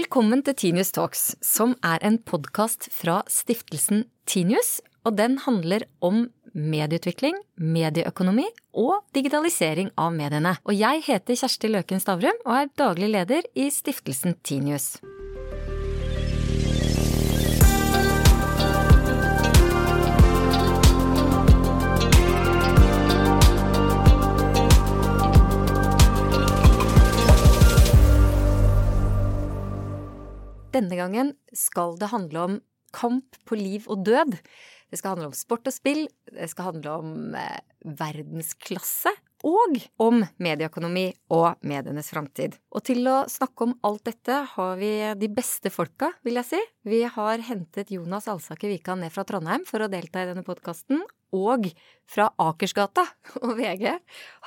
Velkommen til Tinius Talks, som er en podkast fra stiftelsen Tinius. Og den handler om medieutvikling, medieøkonomi og digitalisering av mediene. Og jeg heter Kjersti Løken Stavrum og er daglig leder i stiftelsen Tinius. Denne gangen skal det handle om kamp på liv og død. Det skal handle om sport og spill, det skal handle om eh, verdensklasse og om medieøkonomi og medienes framtid. Og til å snakke om alt dette har vi de beste folka, vil jeg si. Vi har hentet Jonas Alsaker Wikan ned fra Trondheim for å delta i denne podkasten. Og fra Akersgata og VG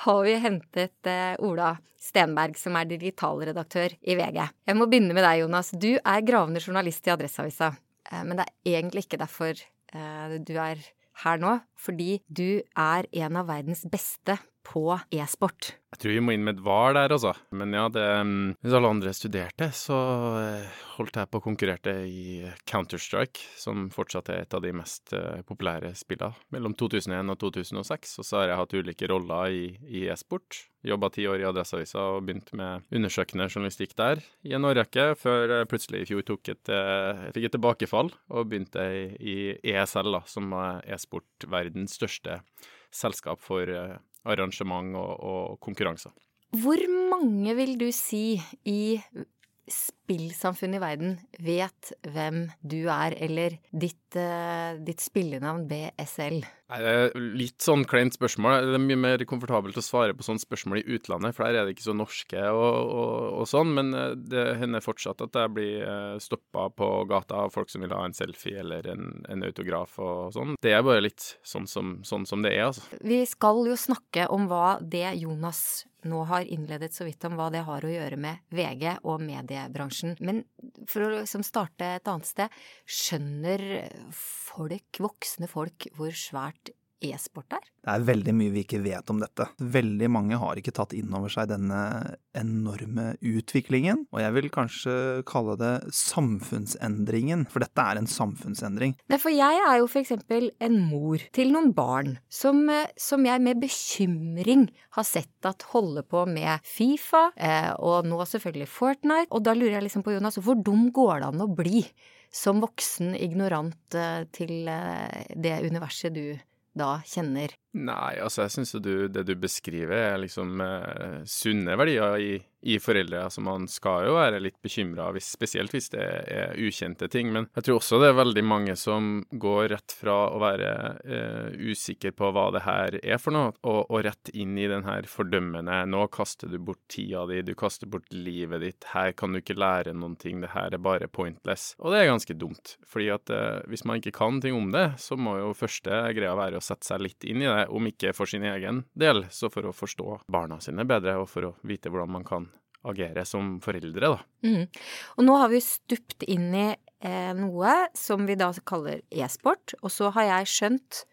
har vi hentet eh, Ola Stenberg, som er digitalredaktør i VG. Jeg må begynne med deg, Jonas. Du er gravende journalist i Adresseavisa. Eh, men det er egentlig ikke derfor eh, du er her nå, fordi du er en av verdens beste på e-sport. Jeg tror vi må inn med et var der, altså. Men ja, det Hvis alle andre studerte, så eh, holdt jeg på og konkurrerte i Counter-Strike, som fortsatt er et av de mest uh, populære spillene. Mellom 2001 og 2006. Og så har jeg hatt ulike roller i, i e-sport. Jobba ti år i Adresseavisa og begynte med undersøkende journalistikk der i en årrekke, før jeg plutselig i fjor tok et, fikk et tilbakefall og begynte i, i ESL, da, som er e-sportverdens største selskap for arrangement og, og konkurranser. Hvor mange vil du si i spillsamfunnet i verden vet hvem du er, eller ditt, uh, ditt spillenavn BSL? Litt sånn kleint spørsmål. Det er mye mer komfortabelt å svare på sånne spørsmål i utlandet, for der er det ikke så norske og, og, og sånn. Men eh, det hender fortsatt at jeg blir eh, stoppa på gata av folk som vil ha en selfie eller en, en autograf og sånn. Det er bare litt sånn som, sånn som det er, altså. Vi skal jo snakke om hva det Jonas nå har innledet så vidt om hva det har å gjøre med VG og mediebransjen. Men for å liksom starte et annet sted, skjønner folk, voksne folk, hvor svært e-sport der? Det er veldig mye vi ikke vet om dette. Veldig mange har ikke tatt inn over seg denne enorme utviklingen, og jeg vil kanskje kalle det samfunnsendringen, for dette er en samfunnsendring. Nei, for jeg er jo for eksempel en mor til noen barn som, som jeg med bekymring har sett at holder på med Fifa, eh, og nå selvfølgelig Fortnite, og da lurer jeg liksom på, Jonas, hvor dum går det an å bli? Som voksen ignorant eh, til eh, det universet du da kjenner? Nei, altså jeg syns jo det du beskriver er liksom eh, sunne verdier i, i foreldre. Altså man skal jo være litt bekymra, spesielt hvis det er ukjente ting. Men jeg tror også det er veldig mange som går rett fra å være eh, usikker på hva det her er for noe, og, og, rett inn i den her fordømmende Nå kaster du bort tida di, du kaster bort livet ditt, her kan du ikke lære noen ting, det her er bare pointless. Og det er ganske dumt, fordi at eh, hvis man ikke kan ting om det, så må jo første greia være å sette seg litt inn i det, om ikke for sin egen del, så for å forstå barna sine bedre, og for å vite hvordan man kan agere som foreldre, da. Mm. Og nå har vi stupt inn i eh, noe som vi da kaller e-sport, og så har jeg skjønt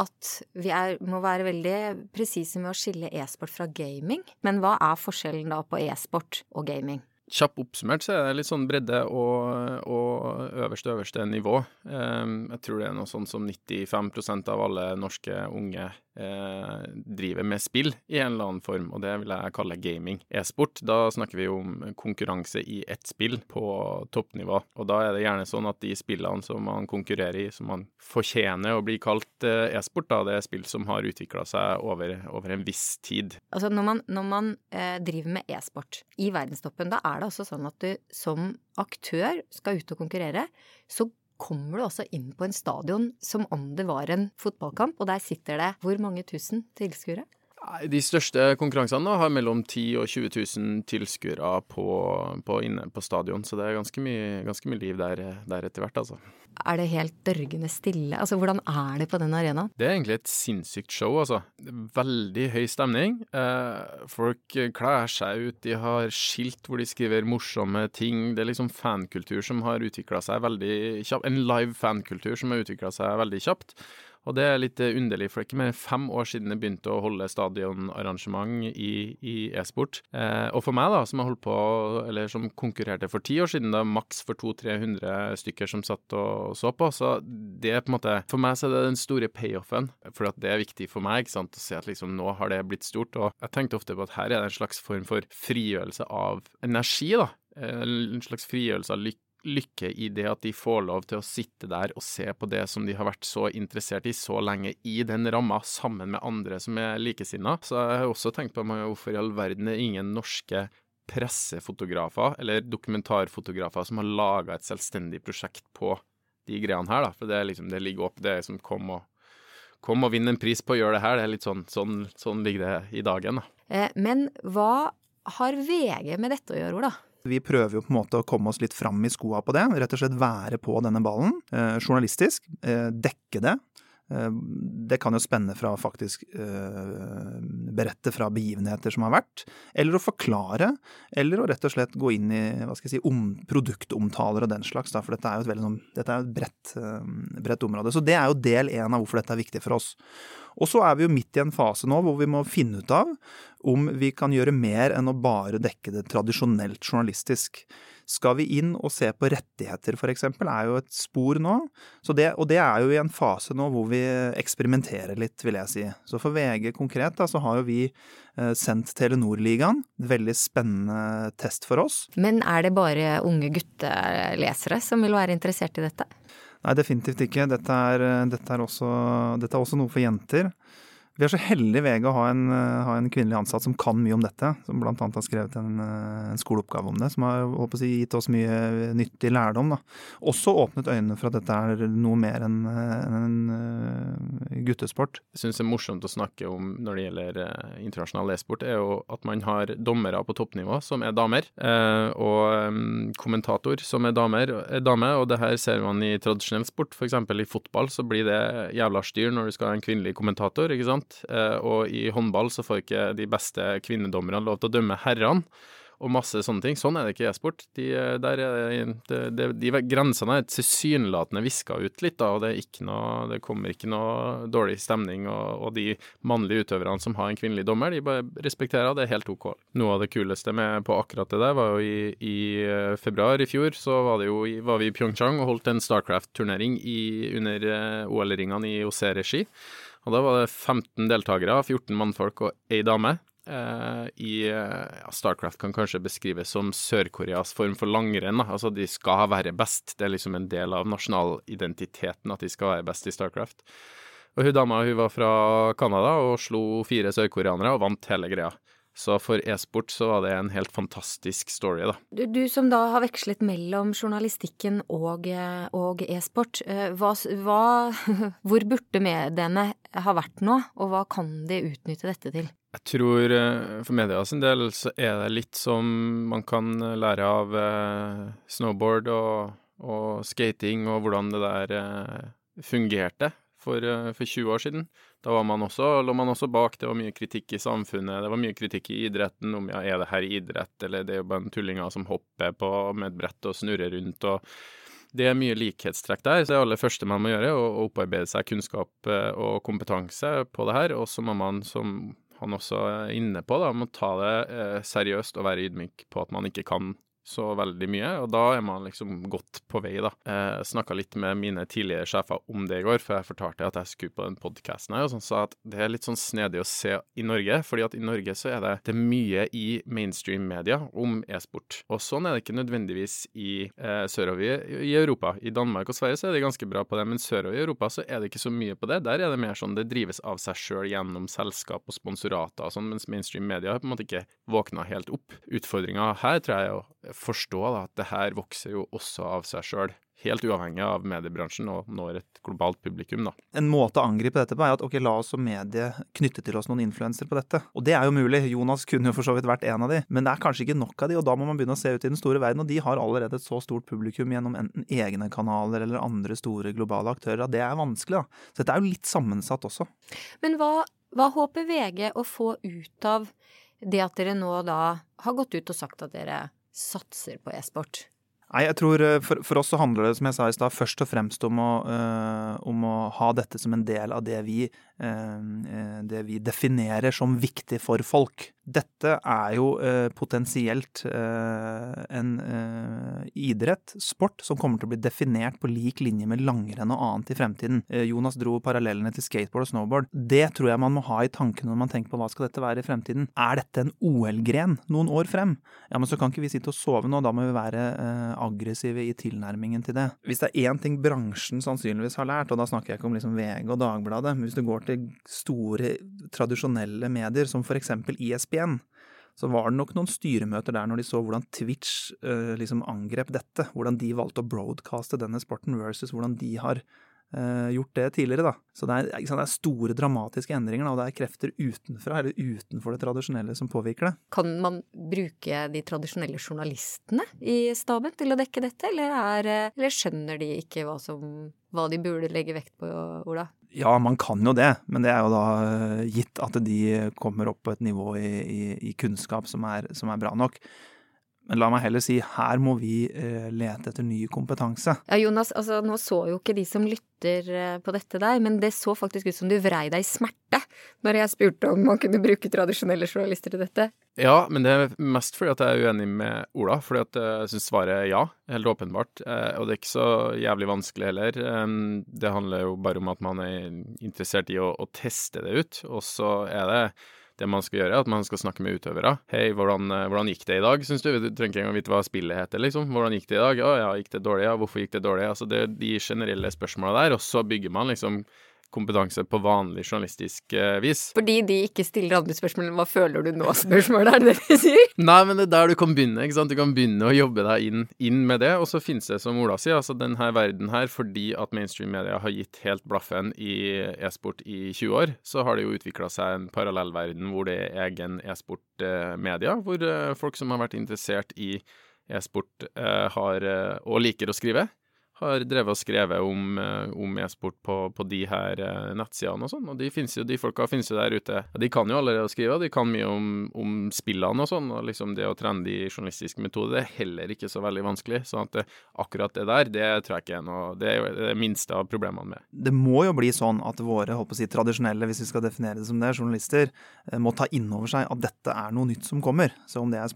at vi er, må være veldig presise med å skille e-sport fra gaming. Men hva er forskjellen da på e-sport og gaming? Kjapt oppsummert så er det litt sånn bredde og, og øverste, øverste nivå. Um, jeg tror det er noe sånn som 95% av alle norske unge eh, driver med spill i en eller annen form, og det vil jeg kalle gaming. E-sport, da snakker vi om konkurranse i ett spill på toppnivå, og da er det gjerne sånn at de spillene som man konkurrerer i, som man fortjener å bli kalt eh, e-sport, da det er spill som har utvikla seg over, over, en viss tid. Altså når man, når man eh, driver med e-sport i verdenstoppen, da er det også sånn at du som aktør skal ut og konkurrere, så kommer du altså inn på en stadion som om det var en fotballkamp, og der sitter det hvor mange tusen tilskuere? De største konkurransene har mellom 10 og 20 000 tilskuere på, på, på stadion, så det er ganske mye, ganske mye liv der, der etter hvert, altså er det helt dørgende stille? Altså, hvordan er det på den arenaen? Det er egentlig et sinnssykt show, altså. Veldig høy stemning. Eh, folk kler seg ut, de har skilt hvor de skriver morsomme ting. Det er liksom fankultur som har utvikla seg veldig kjapt. En live fankultur som har utvikla seg veldig kjapt. Og det er litt underlig, for det er ikke mer enn fem år siden jeg begynte å holde stadionarrangement i, e-sport. Eh, og for meg, da, som har holdt på, eller som konkurrerte for ti år siden, da maks for 200-300 stykker som satt og så på, så det er på en måte For meg så er det den store payoffen, for det er viktig for meg ikke sant, å se at liksom nå har det blitt stort. Og jeg tenkte ofte på at her er det en slags form for frigjørelse av energi, da. En slags frigjørelse av lykke lykke i det at de får lov til å sitte der og se på det som de har vært så interessert i så lenge, i den ramma, sammen med andre som er likesinna. Så jeg har også tenkt på hvorfor i all verden er ingen norske pressefotografer eller dokumentarfotografer som har laga et selvstendig prosjekt på de greiene her, da. For det, liksom, det ligger opp, det er som kom og Kom og vinn en pris på å gjøre det her. Det er litt sånn, sånn, sånn ligger det i dagen, da. Eh, men hva har VG med dette å gjøre, Ola? Vi prøver jo på en måte å komme oss litt fram i skoa på det. Rett og slett være på denne ballen. Eh, journalistisk. Eh, dekke det. Eh, det kan jo spenne fra faktisk eh, berette fra begivenheter som har vært, eller å forklare, eller å rett og slett gå inn i hva skal jeg si, om, produktomtaler og den slags, da, for dette er jo et, veldig, sånn, dette er et bredt, eh, bredt område. Så det er jo del én av hvorfor dette er viktig for oss. Og så er vi jo midt i en fase nå hvor vi må finne ut av om vi kan gjøre mer enn å bare dekke det tradisjonelt journalistisk. Skal vi inn og se på rettigheter, f.eks., er jo et spor nå. Det, og det er jo i en fase nå hvor vi eksperimenterer litt, vil jeg si. Så for VG konkret da, så har jo vi eh, sendt Telenor-ligaen. Veldig spennende test for oss. Men er det bare unge guttelesere som vil være interessert i dette? Nei, definitivt ikke. Dette er, dette er, også, dette er også noe for jenter. Vi er så heldige VG å ha en, ha en, kvinnelig ansatt som kan mye om dette. Som bl.a. har skrevet en, en, skoleoppgave om det, som har si, gitt oss mye nyttig lærdom. Da. Også åpnet øynene for at dette er noe mer enn en, en eh, guttesport. Jeg syns det er morsomt å snakke om når det gjelder internasjonal e-sport, er jo at man har dommere på toppnivå som er damer, og um, kommentator som er damer, er dame. Og det her ser man i tradisjonell sport, f.eks. i fotball så blir det jævla styr når du skal ha en kvinnelig kommentator. ikke sant? Sant? Eh, og i håndball så får ikke de beste kvinnedommerne lov til å dømme herrene og masse sånne ting. Sånn er det ikke i e-sport. De, der de, de, de, grensene er tilsynelatende viska ut litt, da, og det, noe, det, kommer ikke noe dårlig stemning. Og, og, de mannlige utøverne som har en kvinnelig dommer, de bare respekterer det. er helt OK. Noe av det kuleste med på akkurat det der, var jo i, i eh, februar i fjor, så var, jo, var vi i Pyeongchang og holdt en Starcraft-turnering under eh, OL-ringene i OC-regi. Og da var det 15 deltakere, 14 mannfolk og ei dame. Uh, I ja, Starcraft kan kanskje beskrives som Sør-Koreas form for langrenn. Altså, de skal være best. Det er liksom en del av nasjonalidentiteten at de skal være best i Starcraft. Og hun dama hun var fra Canada og slo fire sørkoreanere og vant hele greia. Så for e-sport så var det en helt fantastisk story, da. Du, du som da har vekslet mellom journalistikken og, og e-sport, eh, hva, hva, hvor burde mediene ha vært nå, og hva kan de utnytte dette til? Jeg tror eh, for media sin del så er det litt som man kan lære av eh, snowboard og, og skating og hvordan det der fungerte for, for 20 år siden. Da man også, lå man også bak. Det var mye kritikk i samfunnet. Det var mye kritikk i idretten om ja, er det her idrett, eller det er jo bare en tullinger som hopper på med et brett og snurrer rundt. og det er mye likhetstrekk der. så Det aller første man må gjøre, er å opparbeide seg kunnskap eh, og kompetanse på det her. Og så må man, som han også er inne på, da, må ta det eh, seriøst og være ydmyk på at man ikke kan så veldig mye, og da er man liksom godt på vei, da. Jeg snakka litt med mine tidligere sjefer om det i går, for jeg fortalte at jeg skulle på den podkasten her, og sånn sa at det er litt sånn snedig å se i Norge, fordi at i Norge så er det, det er mye i mainstream-media om e-sport. Og sånn er det ikke nødvendigvis i eh, sørover i Europa. I Danmark og Sverige så er det ganske bra på det, men sørover i Europa så er det ikke så mye på det. Der er det mer sånn det drives av seg sjøl gjennom selskap og sponsorater og sånn, mens mainstream-media har på en måte ikke våkna helt opp. Utfordringa her tror jeg er å forstå da, at det her vokser jo også av seg sjøl. Helt uavhengig av mediebransjen og når et globalt publikum. da. En måte å angripe dette på er at ok, la oss som medie knytte til oss noen influensere på dette. Og det er jo mulig. Jonas kunne jo for så vidt vært en av de. Men det er kanskje ikke nok av de, og da må man begynne å se ut i den store verden. Og de har allerede et så stort publikum gjennom enten egne kanaler eller andre store globale aktører at det er vanskelig. da. Så dette er jo litt sammensatt også. Men hva, hva håper VG å få ut av det at dere nå da har gått ut og sagt at dere satser på e-sport. Nei, jeg tror eh, for, for, oss så handler det, som jeg sa i stad, først og fremst om å, uh, om å, ha dette som en del av det vi, uh, det vi definerer som viktig for folk. Dette er jo eh, potensielt en idrett, sport, som kommer til å bli definert på lik linje med langrenn og annet i fremtiden. Jonas dro parallellene til skateboard og snowboard. Det tror jeg man må ha i tankene når man tenker på hva skal dette være i fremtiden. Er dette en OL-gren noen år frem? Ja, men så kan ikke vi sitte og sove nå, da må vi være aggressive i tilnærmingen til det. Hvis det er én ting bransjen sannsynligvis har lært, og da snakker jeg ikke om liksom VG og Dagbladet, men hvis du går til store, tradisjonelle medier som for eksempel ISBN, så var det nok noen styremøter der når de så hvordan Twitch uh, liksom angrep dette. Hvordan de valgte å broadcaste denne sporten versus hvordan de har uh, gjort det tidligere. da. Så det er, sant, det er, store, dramatiske endringer, og det er krefter utenfra, eller utenfor det tradisjonelle, som påvirker det. Kan man bruke de tradisjonelle journalistene i staben til å dekke dette, eller, er, eller skjønner de ikke hva, som, hva de burde legge vekt på, Ola? Ja, man kan jo det, men det er jo da eh, gitt at de kommer opp på et nivå i, i, i kunnskap som er, som er bra nok. Men la meg heller si her må vi eh, lete etter ny kompetanse. Ja, Jonas, altså nå så jo ikke de som lytter eh, på dette deg, men det så faktisk ut som du vrei deg i smerte når jeg spurte om man kunne bruke tradisjonelle journalister til dette. Ja, men det er mest fordi at jeg er uenig med Ola, fordi at jeg syns svaret er ja, helt åpenbart. Eh, og det er ikke så jævlig vanskelig heller. Det handler jo bare om at man er interessert i å, å teste det ut, og så er det det man skal gjøre, er at man skal snakke med utøvere. Hei, hvordan, eh, hvordan gikk det i dag, syns du? Du trenger ikke engang vite hva spillet heter, liksom. Hvordan gikk det i dag? Å ja, gikk det dårlig? Ja, hvorfor gikk det dårlig? Altså, det de generelle spørsmåla der, og så bygger man liksom kompetanse på vanlig journalistisk uh, vis. Fordi de ikke stiller andre spørsmål enn 'hva føler du nå?'-spørsmål, er det det de sier? Nei, men det er der du kan begynne, ikke sant. Du kan begynne å jobbe deg inn, inn med det, og så finnes det, som Ola sier, altså denne verden her, fordi at mainstream-media har gitt helt blaffen i e-sport i 20 år, så har det jo utvikla seg en parallellverden hvor det er egen e-sport-media, hvor uh, folk som har vært interessert i e-sport, uh, har og liker å skrive har drevet og skrevet om, eh, om e-sport på, på, de her eh, nettsidene og sånn, og de, jo, de folka finnes jo der ute. De kan jo allerede skrive, de kan mye om, om spillene og sånn, og liksom det å trene de journalistiske metoder, det er heller ikke så veldig vanskelig. sånn at det, akkurat det der, det tror jeg ikke er noe Det er det minste av problemene med. Det må jo bli sånn at våre håper å si, tradisjonelle, hvis vi skal definere det som det, journalister, eh, må ta inn over seg at dette er noe nytt som kommer. Så om det er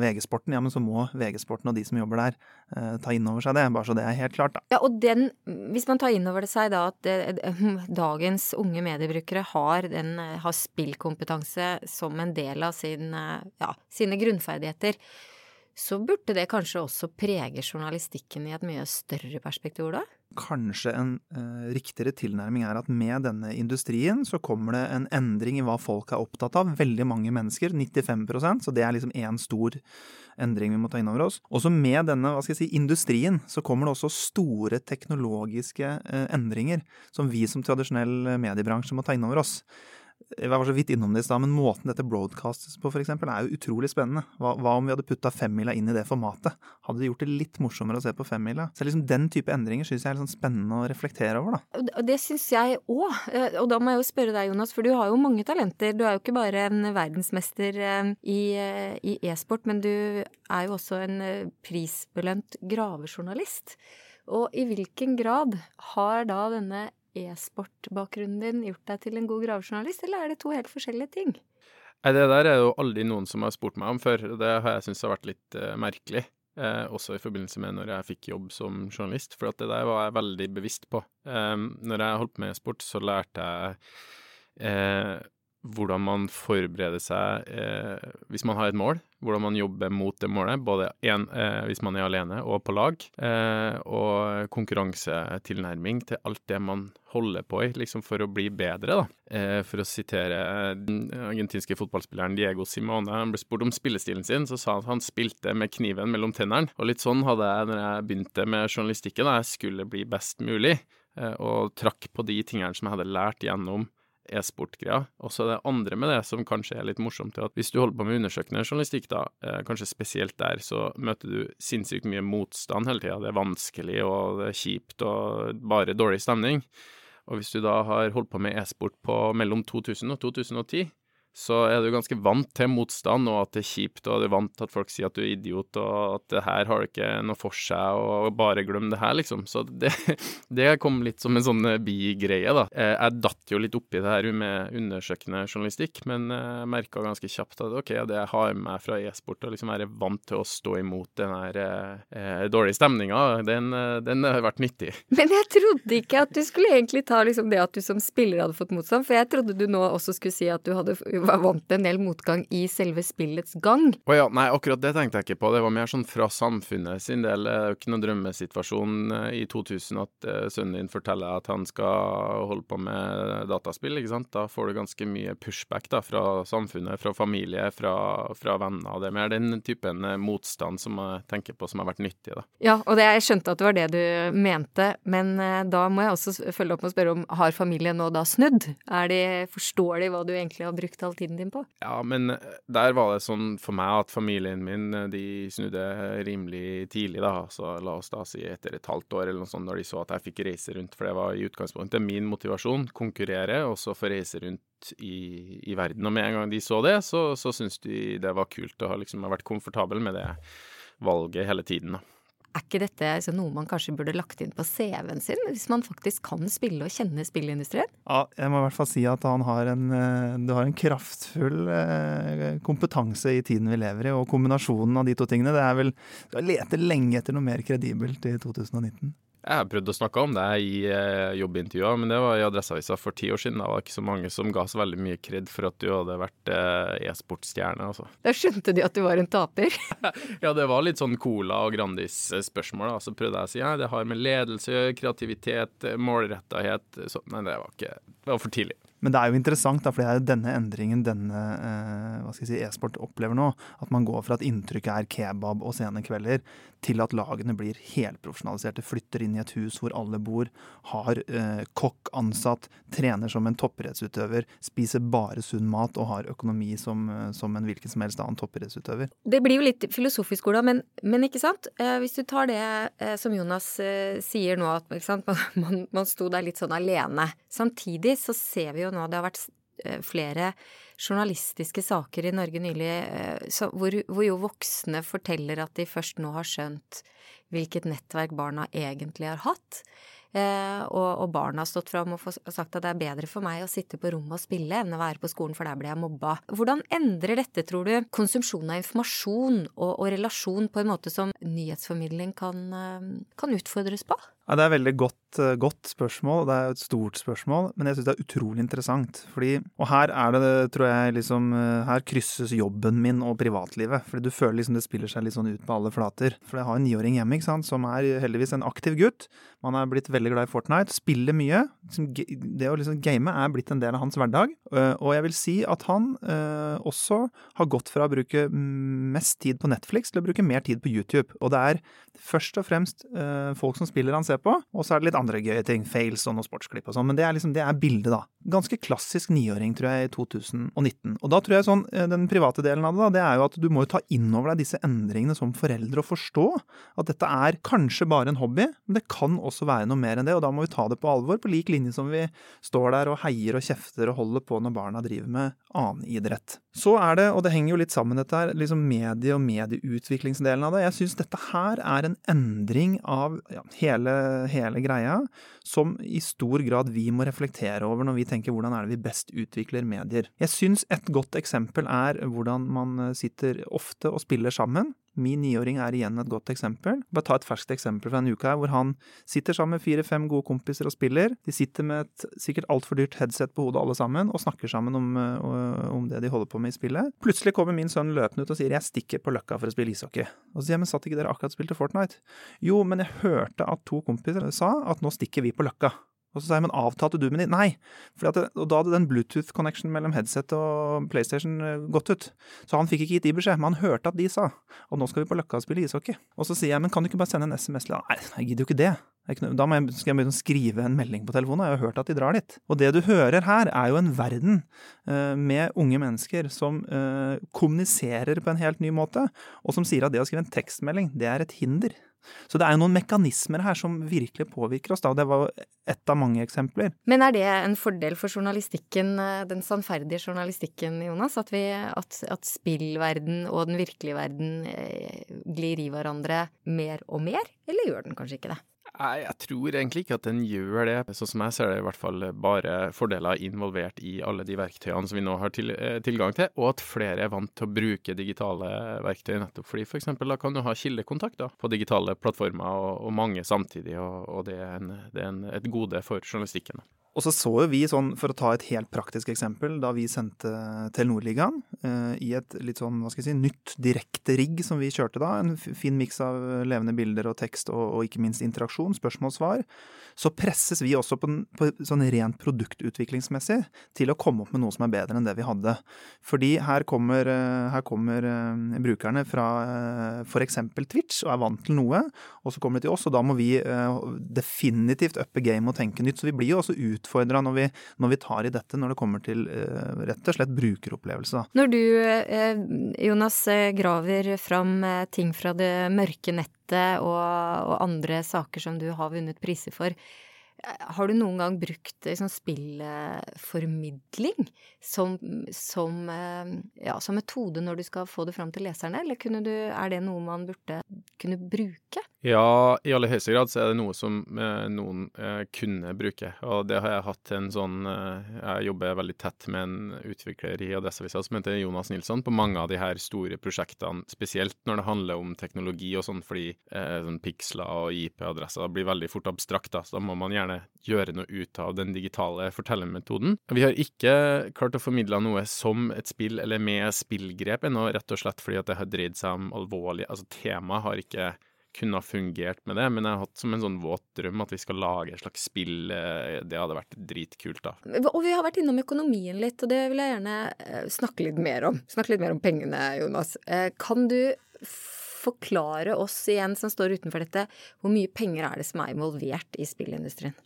VG-sporten, ja, men så må VG-sporten og de som jobber der, ta inn over seg det. Bare så det er helt klart, da. Ja, og den, hvis man tar inn over seg da at det, dagens unge mediebrukere har, den, har spillkompetanse som en del av sin, ja, sine grunnferdigheter, så burde det kanskje også prege journalistikken i et mye større perspektiv, da? Kanskje en eh, riktigere tilnærming er at med denne industrien så kommer det en endring i hva folk er opptatt av. Veldig mange mennesker, 95% så det er liksom én stor endring vi må ta inn over oss. Også med denne hva skal jeg si, industrien så kommer det også store teknologiske eh, endringer som vi som tradisjonell mediebransje må ta inn over oss. Jeg var så vidt innom det i stad, men måten dette broadcastes på f.eks. er jo utrolig spennende. Hva, hva, om vi hadde putta femmila inn i det formatet? Hadde det gjort det litt morsommere å se på femmila? Så liksom Den type endringer syns jeg er sånn spennende å reflektere over, da. Og det syns jeg òg. Eh, og da må jeg jo spørre deg, Jonas, for du har jo mange talenter. Du er jo ikke bare en verdensmester eh, eh, i e-sport, men du er jo også en prisbelønt gravejournalist. Og i hvilken grad har da denne e-sport-bakgrunnen din gjort deg til en god gravejournalist, eller er det to helt forskjellige ting? Nei, Det der er jo aldri noen som har spurt meg om før. Det har jeg syntes har vært litt uh, merkelig. Eh, også i forbindelse med når jeg fikk jobb som journalist, for det der var jeg veldig bevisst på. Eh, når jeg holdt på med e-sport, så lærte jeg eh, hvordan man forbereder seg eh, hvis man har et mål, hvordan man jobber mot det målet, både en, eh, hvis man er alene og på lag, eh, og konkurransetilnærming til alt det man holder på i, liksom for å bli bedre, da. Eh, for å sitere den argentinske fotballspilleren Diego Simone, han ble spurt om spillestilen sin, så sa han at han spilte med kniven mellom tennene, og litt sånn hadde jeg når jeg begynte med journalistikken, da jeg skulle bli best mulig, eh, og trakk på de tingene som jeg hadde lært gjennom e-sport-greia. Og så det andre med det som kanskje er litt morsomt, er at hvis du holder på med undersøkende journalistikk, da, eh, kanskje spesielt der, så møter du sinnssykt mye motstand hele tida. Det er vanskelig, og det er kjipt, og bare dårlig stemning. Og hvis du da har holdt på med e-sport på mellom 2000 og 2010, så er du ganske vant til motstand, og at det er kjipt, og du er vant til at folk sier at du er idiot, og at det her har du ikke noe for seg, og bare glem det her, liksom. Så det, det kom litt som en sånn eh, bigreie, da. Eh, jeg datt jo litt oppi det her med undersøkende journalistikk, men jeg merka ganske kjapt at OK, det jeg har med fra e-sport, og liksom være vant til å stå imot den her eh, dårlige stemninga, den, den, har vært nyttig. Men jeg trodde ikke at du skulle egentlig ta liksom det at du som spiller hadde fått motstand, for jeg trodde du nå også skulle si at du hadde var vant til en del motgang i selve spillets gang. Å ja, nei, akkurat det tenkte jeg ikke på. Det var mer sånn fra samfunnet sin del. Det er jo ikke noen drømmesituasjon eh, i 2000 at uh, sønnen din forteller at han skal holde på med dataspill, ikke sant. Da får du ganske mye pushback da, fra samfunnet, fra familie, fra, fra venner. Det er mer den typen eh, motstand som jeg tenker på som har vært nyttig, da. Ja, og det, jeg skjønte at det var det du mente, men da må jeg også følge opp med å spørre om har familien nå da snudd? Er de, forstår de hva du egentlig har brukt all tiden din på? Ja, men eh, der var det sånn for meg at familien min eh, de snudde rimelig tidlig, da. Så la oss da si etter et halvt år eller noe sånt, når de så at jeg fikk reise rundt. For det var i utgangspunktet min motivasjon. Konkurrere, og så få reise rundt i, i, verden. Og med en gang de så det, så, så syntes de det var kult å ha liksom, vært komfortabel med det valget hele tiden, da. Er ikke dette altså, noe man kanskje burde lagt inn på CV-en sin, hvis man faktisk kan spille og kjenne spilleindustrien? Ja, jeg må i hvert fall si at har en, eh, du har en kraftfull eh, kompetanse i tiden vi lever i, og kombinasjonen av de to tingene, det er vel Du har lete lenge etter noe mer kredibelt i 2019. Jeg har prøvd å snakke om det i eh, jobbintervjuer, men det var i Adresseavisa for ti år siden. Det var ikke så mange som ga så veldig mye kred for at du hadde vært eh, e-sportstjerne. Altså. Da skjønte de at du var en taper? ja, det var litt sånn Cola og Grandis-spørsmål. Så prøvde jeg å si ja, det har med ledelse, kreativitet, målrettahet så, Nei, det var, ikke, det var for tidlig. Men det er jo interessant, da, for det er denne endringen denne eh, si, e-sport opplever nå. At man går fra at inntrykket er kebab og sene kvelder, til at lagene blir helprofesjonaliserte. Flytter inn i et hus hvor alle bor, har eh, kokk ansatt, trener som en toppidrettsutøver, spiser bare sunn mat og har økonomi som, eh, som en hvilken som helst annen toppidrettsutøver. Det blir jo litt filosofisk, Ola, men, men, ikke sant? Eh, hvis du tar det eh, som Jonas eh, sier nå, at man, man, man sto der litt sånn alene. Samtidig så ser vi jo nå det har vært eh, flere journalistiske saker i Norge nylig eh, hvor, hvor, jo voksne forteller at de først nå har skjønt hvilket nettverk barna egentlig har hatt. Eh, og, og, barna har stått fram og sagt at det er bedre for meg å sitte på rommet og spille enn å være på skolen, for der blir jeg mobba. Hvordan endrer dette, tror du, konsumsjon av informasjon og, og relasjon på en måte som nyhetsformidling kan, kan utfordres på? Ja, Det er et veldig godt, eh, godt, spørsmål, det er et stort spørsmål, men jeg syns det er utrolig interessant. Fordi, og her er det, tror jeg, liksom eh, Her krysses jobben min og privatlivet. Fordi du føler liksom det spiller seg litt sånn ut på alle flater. For jeg har en niåring hjemme ikke sant, som er heldigvis en aktiv gutt. Man er blitt veldig glad i Fortnite, spiller mye. Liksom, det å liksom game er blitt en del av hans hverdag. Eh, og jeg vil si at han også har gått fra å bruke mest tid på Netflix til å bruke mer tid på YouTube. Og det er først og fremst folk som spiller han ser på, og så er det litt andre gøye ting. Fails og noen sportsklipp og sånn. Men det er liksom, det er bildet, da. Ganske klassisk niåring, tror jeg, i 2019. Og da tror jeg sånn, eh, den private delen av det, da, det er jo at du må jo ta inn over deg disse endringene som foreldre og forstå at dette er kanskje bare en hobby, men det kan også være noe mer enn det, og da må vi ta det på alvor, på lik linje som vi står der og heier og kjefter og holder på når barna driver med annen idrett. Så er det, og det henger jo litt sammen dette her, liksom medie- og medieutviklingsdelen av det. Jeg syns dette her er en endring av ja, hele hele greia, som i stor grad vi må reflektere over når vi tenker hvordan er det vi best utvikler medier. Jeg syns et godt eksempel er hvordan man sitter ofte og spiller sammen. Min niåring er igjen et godt eksempel. Bare ta et ferskt eksempel fra en uke her, hvor han sitter sammen med fire-fem gode kompiser og spiller. De sitter med et sikkert altfor dyrt headset på hodet alle sammen, og snakker sammen om, øh, om, det de holder på med i spillet. Plutselig kommer min sønn løpende ut og sier 'jeg stikker på Løkka for å spille ishockey'. Og så sier jeg 'men satt ikke dere akkurat og spilte Fortnite'? Jo, men jeg hørte at to kompiser sa at nå stikker vi på Løkka. Og så sa jeg, men avtalte du med de? Nei. Det, og da hadde den Bluetooth-connection mellom headset og PlayStation eh, gått ut. Så han fikk ikke gitt de beskjed, men han hørte at de sa. Og nå skal vi på Løkka og spille ishockey. Og så sier jeg, men kan du ikke bare sende en SMS? Nei, jeg gidder jo ikke det. Da jeg, skal jeg begynne å skrive en melding på telefonen. Jeg har hørt at de drar dit. Og det du hører her, er jo en verden uh, med unge mennesker som uh, kommuniserer på en helt ny måte, og som sier at det å skrive en tekstmelding, det er et hinder. Så det er jo noen mekanismer her som virkelig påvirker oss, da. Det var ett av mange eksempler. Men er det en fordel for journalistikken, eh, den sannferdige journalistikken, Jonas? At, vi, at, at spillverden og den virkelige verden eh, glir i hverandre mer og mer? Eller gjør den kanskje ikke det? Nei, jeg tror egentlig ikke at den gjør det. Sånn som jeg ser det, i hvert fall bare fordeler involvert i alle de verktøyene som vi nå har til, eh, tilgang til, og at flere er vant til å bruke digitale verktøy nettopp fordi f.eks. da kan du ha kildekontakt da, på digitale plattformer, og, og mange samtidig, og, og det er, en, det er en, et gode for journalistikken. Og så så jo vi sånn, for å ta et helt praktisk eksempel, da vi sendte Telenor-ligaen eh, i et litt sånn, hva skal jeg si, nytt direkte rigg som vi kjørte da, en fin miks av levende bilder og tekst og, og ikke minst interaksjon, spørsmål-svar, så presses vi også på, på, sånn rent produktutviklingsmessig til å komme opp med noe som er bedre enn det vi hadde. Fordi her kommer, eh, her kommer uh, brukerne fra uh, f.eks. Twitch og er vant til noe, og så kommer de til oss, og da må vi definitivt uppe game og tenke nytt. Så vi blir jo også ut utfordra når, når, vi tar i dette når det kommer til rett og slett brukeropplevelse. Når du, Jonas, eh, graver fram ting fra det mørke nettet og, og andre saker som du har vunnet priser for, har du noen gang brukt liksom, spillformidling som, som, ja, som, metode når du skal få det fram til leserne, eller du, er det noe man burde kunne bruke? Ja, i aller høyeste grad så er det noe som eh, noen eh, kunne bruke. Og det har jeg hatt en sånn eh, Jeg jobber veldig tett med en utvikler i Adresseavisa som heter Jonas Nilsson, på mange av de her store prosjektene, spesielt når det handler om teknologi og sånn, fordi eh, sånn piksler og IP-adresser blir veldig fort abstrakt. Da, så da må man gjerne gjøre noe ut av den digitale fortellermetoden. Vi har ikke klart å formidle noe som et spill eller med spillgrep ennå, rett og slett fordi at det har dreid seg om alvorlig Altså temaet har ikke kunne ha fungert med det, men jeg har hatt som en sånn våt drøm at vi skal lage et slags spill. Eh, det hadde vært dritkult, da. Og vi har vært innom økonomien litt, og det vil jeg gjerne eh, snakke litt mer om. Snakke litt mer om pengene, Jonas. Eh, kan du forklare oss igjen som står utenfor dette, hvor mye penger er det som er involvert i spillindustrien?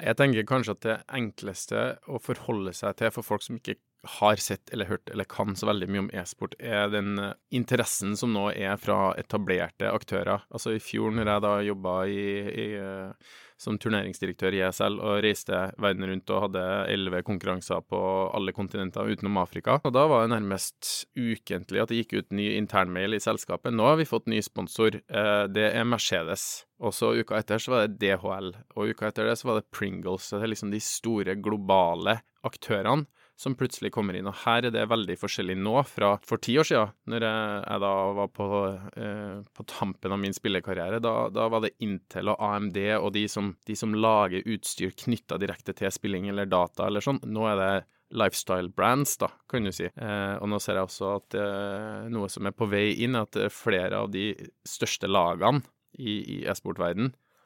Jeg tenker kanskje at det enkleste å forholde seg til for folk som ikke har sett eller hørt eller kan så veldig mye om e-sport, er den eh, interessen som nå er fra etablerte aktører. Altså i fjor, når jeg da jobba i, i, eh, som turneringsdirektør i ESL og reiste verden rundt og hadde elleve konkurranser på alle kontinenter utenom Afrika, og da var det nærmest ukentlig at det gikk ut ny internmail i selskapet. Nå har vi fått ny sponsor. Eh, det er Mercedes. Og så uka etter så var det DHL, og uka etter det så var det Pringles. Det er liksom de store globale aktørene som plutselig kommer inn. Og her er det veldig forskjellig nå fra for ti år siden, når jeg, jeg da var på, eh, på, tampen av min spillekarriere. Da, da, var det Intel og AMD og de som, de som lager utstyr knytta direkte til spilling eller data eller sånn. Nå er det lifestyle brands, da, kan du si. Eh, og nå ser jeg også at eh, noe som er på vei inn, at flere av de største lagene i, i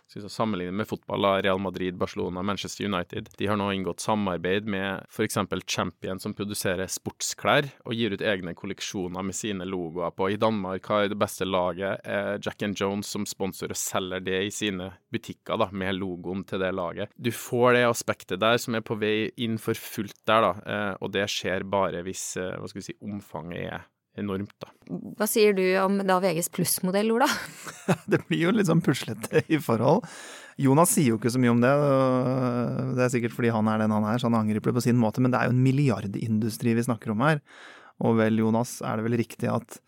e-sportverden Sammenlignet med fotball, Real Madrid, Barcelona, Manchester United. De har nå inngått samarbeid med f.eks. Champion, som produserer sportsklær og gir ut egne kolleksjoner med sine logoer på. I Danmark har det beste laget er Jack and Jones som sponsor og selger det i sine butikker, da, med logoen til det laget. Du får det aspektet der som er på vei inn for fullt der, da, eh, og det skjer bare hvis eh, hva skal vi si, omfanget er enormt, da. Hva sier du om da VGs plussmodell, Ola? det blir jo litt sånn puslete i forhold. Jonas sier jo ikke så mye om det. Det er sikkert fordi han er den han er, så han angriper det på sin måte. Men det er jo en milliardindustri vi snakker om her. Og vel, Jonas, er det vel riktig at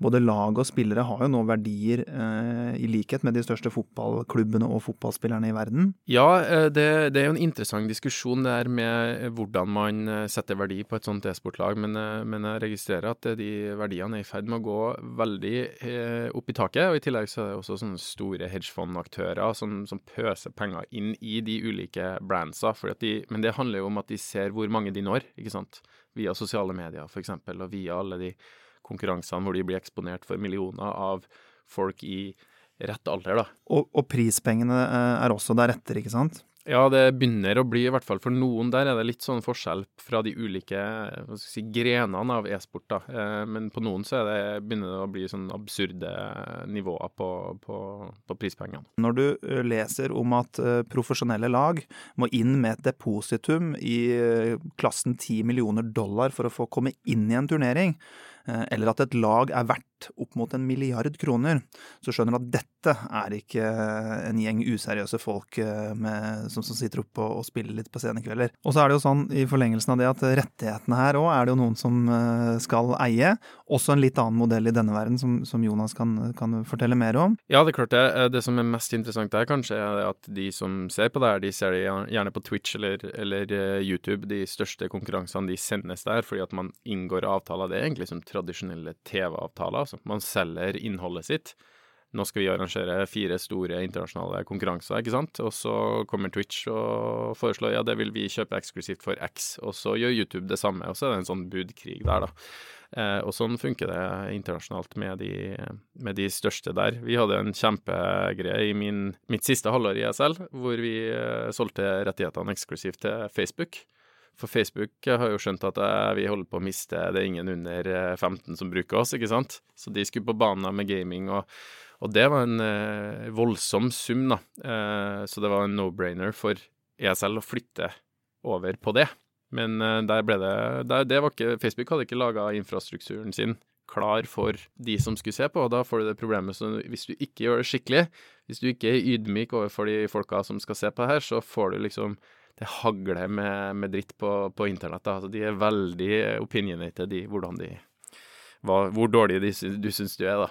både lag og spillere har jo nå verdier eh, i likhet med de største fotballklubbene og fotballspillerne i verden? Ja, eh, det, det, er jo en interessant diskusjon der med hvordan man eh, setter verdi på et sånt e-sportlag, men, eh, men, jeg registrerer at de verdiene er i ferd med å gå veldig opp i taket. og I tillegg så er det også sånne store hedgefondaktører som, som pøser penger inn i de ulike brandsa. De, men det handler jo om at de ser hvor mange de når, ikke sant. Via sosiale medier f.eks., og via alle de konkurransene hvor de blir eksponert for millioner av folk i rett alder, da. Og, og prispengene eh, er også deretter, ikke sant? Ja, det begynner å bli, i hvert fall for noen der, er det litt sånn forskjell fra de ulike si, grenene av e-sport. da. Eh, men på noen så det, begynner det å bli sånn absurde nivåer på, på, på, prispengene. Når du eh, leser om at profesjonelle lag må inn med et depositum i klassen 10 millioner dollar for å få komme inn i en turnering, eller at et lag er verdt opp mot en milliard kroner, så skjønner du at dette er ikke en gjeng useriøse folk eh, med, som, som, sitter oppe og, og, spiller litt på scenekvelder. Og så er det jo sånn i forlengelsen av det at rettighetene her òg er det jo noen som skal eie. Også en litt annen modell i denne verden som, som Jonas kan, kan, fortelle mer om. Ja, det er klart det. Det som er mest interessant der, kanskje, er at de som ser på det her, de ser det gjerne på Twitch eller, eller YouTube. De største konkurransene de sendes der fordi at man inngår avtaler. Det er egentlig som tradisjonelle TV-avtaler. altså Man selger innholdet sitt. Nå skal vi arrangere fire store internasjonale konkurranser, ikke sant. Og så kommer Twitch og foreslår ja, det vil vi kjøpe eksklusivt for X. Og så gjør YouTube det samme, og så er det en sånn budkrig der, da. Eh, og sånn funker det internasjonalt med de, med de, største der. Vi hadde en kjempegreie i min, mitt siste halvår i ESL, hvor vi eh, solgte rettighetene eksklusivt til Facebook. For Facebook har jo skjønt at eh, vi holder på å miste Det er ingen under 15 eh, som bruker oss, ikke sant? Så de skulle på banen med gaming, og, og det var en eh, voldsom sum, da. Eh, så det var en no-brainer for ESL å flytte over på det. Men eh, der ble det der, det var ikke, Facebook hadde ikke laga infrastrukturen sin klar for de som skulle se på, og da får du det problemet så hvis du ikke gjør det skikkelig, hvis du ikke er ydmyk overfor de folka som skal se på det her, så får du liksom det hagler med, med dritt på, på internett. Da. Altså, de er veldig opinionated i hvordan de hva, Hvor dårlige du syns du er, da.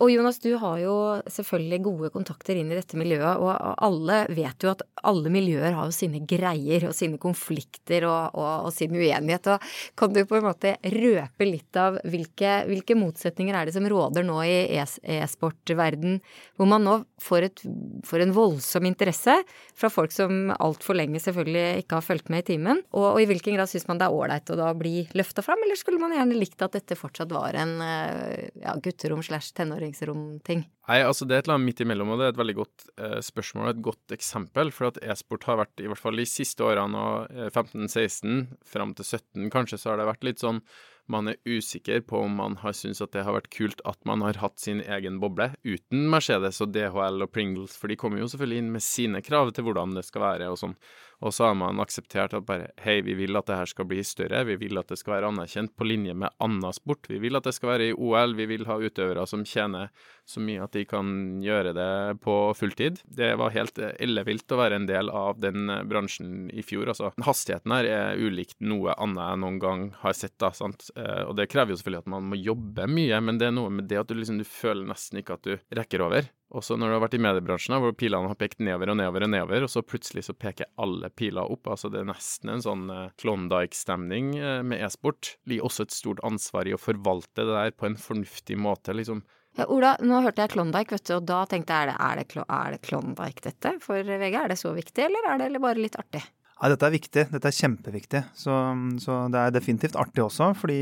Og Jonas, du har jo selvfølgelig gode kontakter inn i dette miljøet, og alle vet jo at alle miljøer har jo sine greier og sine konflikter og, og, og sin uenighet. Og kan du på en måte røpe litt av hvilke, hvilke motsetninger er det som råder nå i e-sportverden, hvor man nå får, et, får, en voldsom interesse fra folk som altfor lenge selvfølgelig ikke har fulgt med i timen, og, og i hvilken grad syns man det er ålreit å da bli løfta fram, eller skulle man gjerne likt at dette fortsatt var en eh, ja, gutterom slash tenåring? Læringsrom-ting? Nei, altså det er et eller annet midt imellom, og det er et veldig godt eh, spørsmål og et godt eksempel. For at e-sport har vært, i hvert fall de siste årene, og eh, 15-16 fram til 17 kanskje, så har det vært litt sånn man er usikker på om man har syntes at det har vært kult at man har hatt sin egen boble, uten Mercedes og DHL og Pringles, for de kommer jo selvfølgelig inn med sine krav til hvordan det skal være og sånn. Og så har man akseptert at bare hei, vi vil at det her skal bli større, vi vil at det skal være anerkjent på linje med annen sport. Vi vil at det skal være i OL, vi vil ha utøvere som tjener så mye at de kan gjøre det på fulltid. Det var helt ellevilt å være en del av den bransjen i fjor, altså. Hastigheten her er ulikt noe annet jeg noen gang har sett, da, sant. Eh, og det krever jo selvfølgelig at man må jobbe mye, men det er noe med det at du liksom du føler nesten ikke at du rekker over. Også når du har vært i mediebransjen, hvor pilene har pekt nedover og nedover og nedover, og så plutselig så peker alle piler opp. Altså det er nesten en sånn eh, Klondyke-stemning eh, med e-sport. Ligger også et stort ansvar i å forvalte det der på en fornuftig måte, liksom. Ja, Ola, nå hørte jeg Klondyke, vet du, og da tenkte jeg er det, er det, er det Klondyke dette for VG? Er det så viktig, eller er det bare litt artig? Ja, dette er viktig. Dette er kjempeviktig. Så, så, det er definitivt artig også, fordi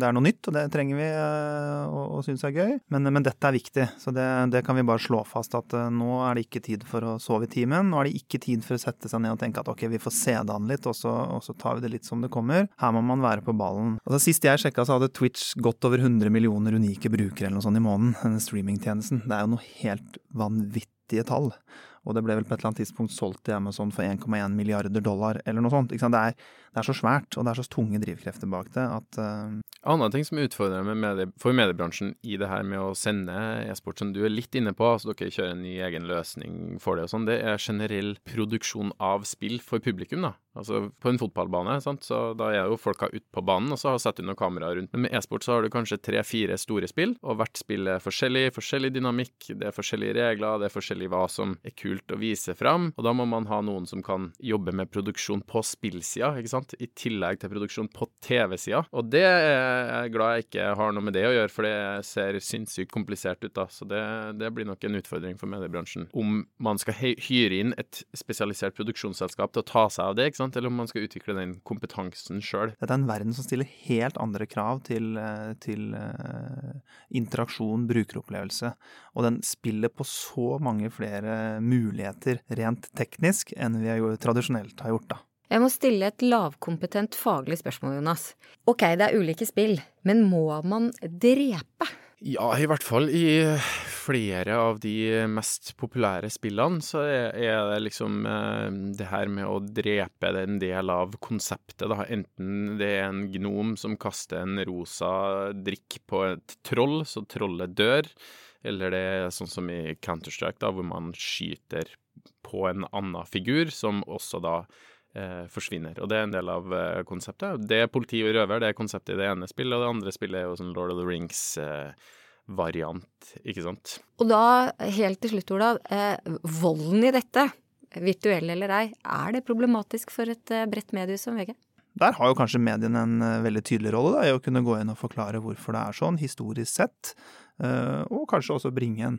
det er noe nytt, og det trenger vi eh, og syns er gøy. Men, men, dette er viktig, så det, det, kan vi bare slå fast at uh, nå er det ikke tid for å sove i timen. Nå er det ikke tid for å sette seg ned og tenke at ok, vi får se det an litt, og så, og så, tar vi det litt som det kommer. Her må man være på ballen. Altså, sist jeg sjekka, så hadde Twitch godt over 100 millioner unike brukere eller noe sånt i måneden, denne streamingtjenesten. Det er jo noe helt vanvittige tall. Og det ble vel på et eller annet tidspunkt solgt til Amazon for 1,1 milliarder dollar, eller noe sånt. Det er, det, er, så svært, og det er så tunge drivkrefter bak det at uh... Andre ting som er utfordrende medie, for mediebransjen i det her med å sende e-sport, som du er litt inne på, altså dere kjører en ny egen løsning for det og sånn, det er generell produksjon av spill for publikum, da. Altså på en fotballbane, sant? så da er jo folka ute på banen, og så har satt inn noen kameraer rundt. Men med e-sport så har du kanskje tre-fire store spill, og hvert spill er forskjellig, forskjellig dynamikk, det er forskjellige regler, det er forskjellig hva som er kult å vise fram, og da må man ha noen som kan jobbe med produksjon på spillsida, ikke sant, i tillegg til produksjon på TV-sida. Og det er jeg glad jeg ikke har noe med det å gjøre, for det ser sinnssykt komplisert ut, da. Så det, det blir nok en utfordring for mediebransjen. Om man skal hyre inn et spesialisert produksjonsselskap til å ta seg av det, ikke sant? eller om man skal utvikle den kompetansen sjøl. Dette er en verden som stiller helt andre krav til, eh, til uh, interaksjon, brukeropplevelse. Og den spiller på så mange flere muligheter rent teknisk enn vi jo tradisjonelt har gjort, da. Jeg må stille et lavkompetent faglig spørsmål, Jonas. Ok, det er ulike spill, men må man drepe? Ja, i hvert fall i flere av de mest populære spillene så er, det liksom eh, det her med å drepe en del av konseptet, da. Enten det er en gnom som kaster en rosa drikk på et troll, så trollet dør, eller det er sånn som i Counter-Strike, da, hvor man skyter på en annen figur, som også da eh, forsvinner. Og det er en del av eh, konseptet. Det er politi og røver, det er konseptet i det ene spillet, og det andre spillet er jo sånn Lord of the Rings-variant, eh, ikke sant. Og da, helt til slutt, Ola, eh, volden i dette, virtuell eller ei, er det problematisk for et eh, bredt medie som VG? Der har jo kanskje mediene en uh, veldig tydelig rolle da, i å kunne gå inn og forklare hvorfor det er sånn, historisk sett. Uh, og kanskje også bringe en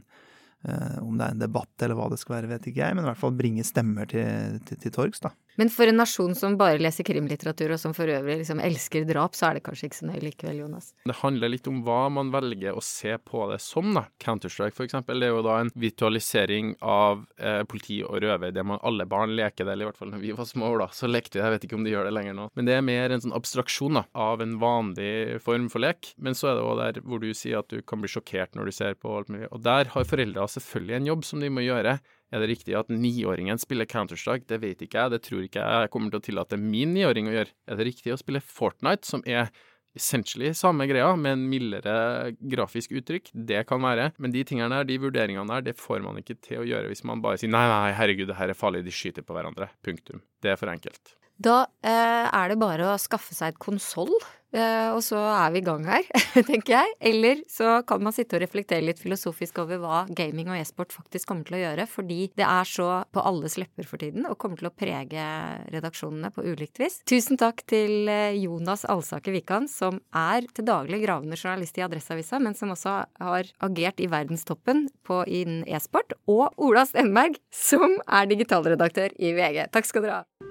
uh, Om det er en debatt eller hva det skal være, vet ikke jeg, men i hvert fall bringe stemmer til, til, til torgs, da. Men for en nasjon som bare leser krimlitteratur, og som for øvrig liksom elsker drap, så er det kanskje ikke så nøye likevel, Jonas? Det handler litt om hva man velger å se på det som, da. Counter-Strike, for eksempel, det er jo da en virtualisering av eh, politi og røver, det man alle barn leker det, eller i hvert fall når vi var små, da, så lekte vi det, jeg vet ikke om de gjør det lenger nå. Men det er mer en sånn abstraksjon da, av en vanlig form for lek. Men så er det òg der hvor du sier at du kan bli sjokkert når du ser på alt mulig. Og der har foreldra selvfølgelig en jobb som de må gjøre. Er det riktig at niåringen spiller Counter-Strike? Det vet ikke jeg, det tror ikke jeg kommer til å tillate min niåring å gjøre. Er det riktig å spille Fortnite, som er essentially samme greia, med en mildere grafisk uttrykk? Det kan være. Men de tingene der, de vurderingene der, det får man ikke til å gjøre hvis man bare sier nei, nei, herregud, det her er farlig, de skyter på hverandre. Punktum. Det er for enkelt. Da eh, er det bare å skaffe seg et konsoll, eh, og så er vi i gang her, tenker jeg. Eller så kan man sitte og reflektere litt filosofisk over hva gaming og e-sport faktisk kommer til å gjøre, fordi det er så på alles lepper for tiden og kommer til å prege redaksjonene på ulikt vis. Tusen takk til eh, Jonas Alsaker Wikan, som er til daglig gravende journalist i Adresseavisa, men som også har agert i verdenstoppen på innen e-sport, og Ola Stenberg, som er digitalredaktør i VG. Takk skal dere ha.